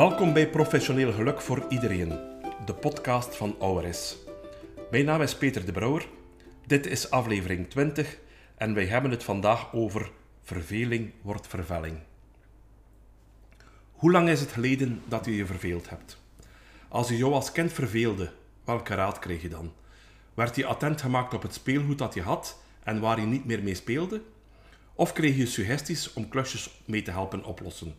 Welkom bij Professioneel Geluk voor Iedereen, de podcast van ORS. Mijn naam is Peter de Brouwer. Dit is aflevering 20 en wij hebben het vandaag over verveling wordt vervelling. Hoe lang is het geleden dat u je verveeld hebt? Als u jou als kind verveelde, welke raad kreeg je dan? Werd je attent gemaakt op het speelgoed dat je had en waar je niet meer mee speelde? Of kreeg je suggesties om klusjes mee te helpen oplossen?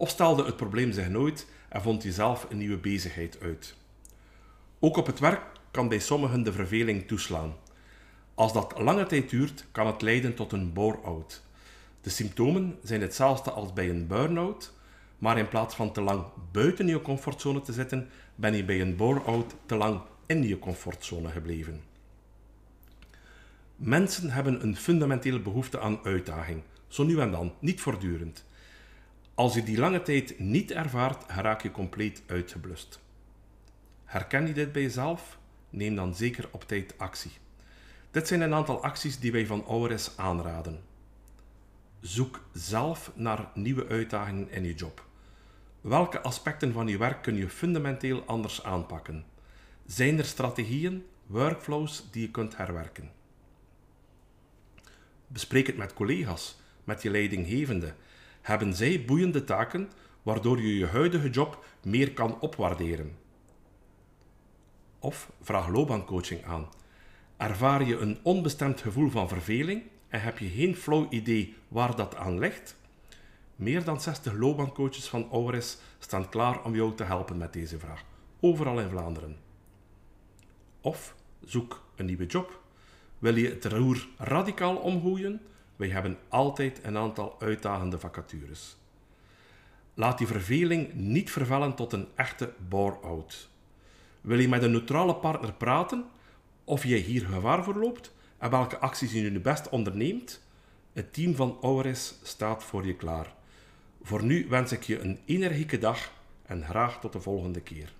Stelde het probleem zich nooit en vond je zelf een nieuwe bezigheid uit? Ook op het werk kan bij sommigen de verveling toeslaan. Als dat lange tijd duurt, kan het leiden tot een bore-out. De symptomen zijn hetzelfde als bij een burn-out, maar in plaats van te lang buiten je comfortzone te zitten, ben je bij een bore-out te lang in je comfortzone gebleven. Mensen hebben een fundamentele behoefte aan uitdaging, zo nu en dan, niet voortdurend. Als je die lange tijd niet ervaart, raak je compleet uitgeblust. Herken je dit bij jezelf? Neem dan zeker op tijd actie. Dit zijn een aantal acties die wij van ORS aanraden. Zoek zelf naar nieuwe uitdagingen in je job. Welke aspecten van je werk kun je fundamenteel anders aanpakken? Zijn er strategieën, workflows die je kunt herwerken? Bespreek het met collega's, met je leidinggevende. Hebben zij boeiende taken waardoor je je huidige job meer kan opwaarderen? Of vraag loopbaancoaching aan. Ervaar je een onbestemd gevoel van verveling en heb je geen flauw idee waar dat aan ligt? Meer dan 60 loopbaancoaches van ORS staan klaar om jou te helpen met deze vraag, overal in Vlaanderen. Of zoek een nieuwe job. Wil je het roer radicaal omgooien? Wij hebben altijd een aantal uitdagende vacatures. Laat die verveling niet vervellen tot een echte bore-out. Wil je met een neutrale partner praten of jij hier gevaar verloopt en welke acties je nu best onderneemt? Het team van ORS staat voor je klaar. Voor nu wens ik je een energieke dag en graag tot de volgende keer.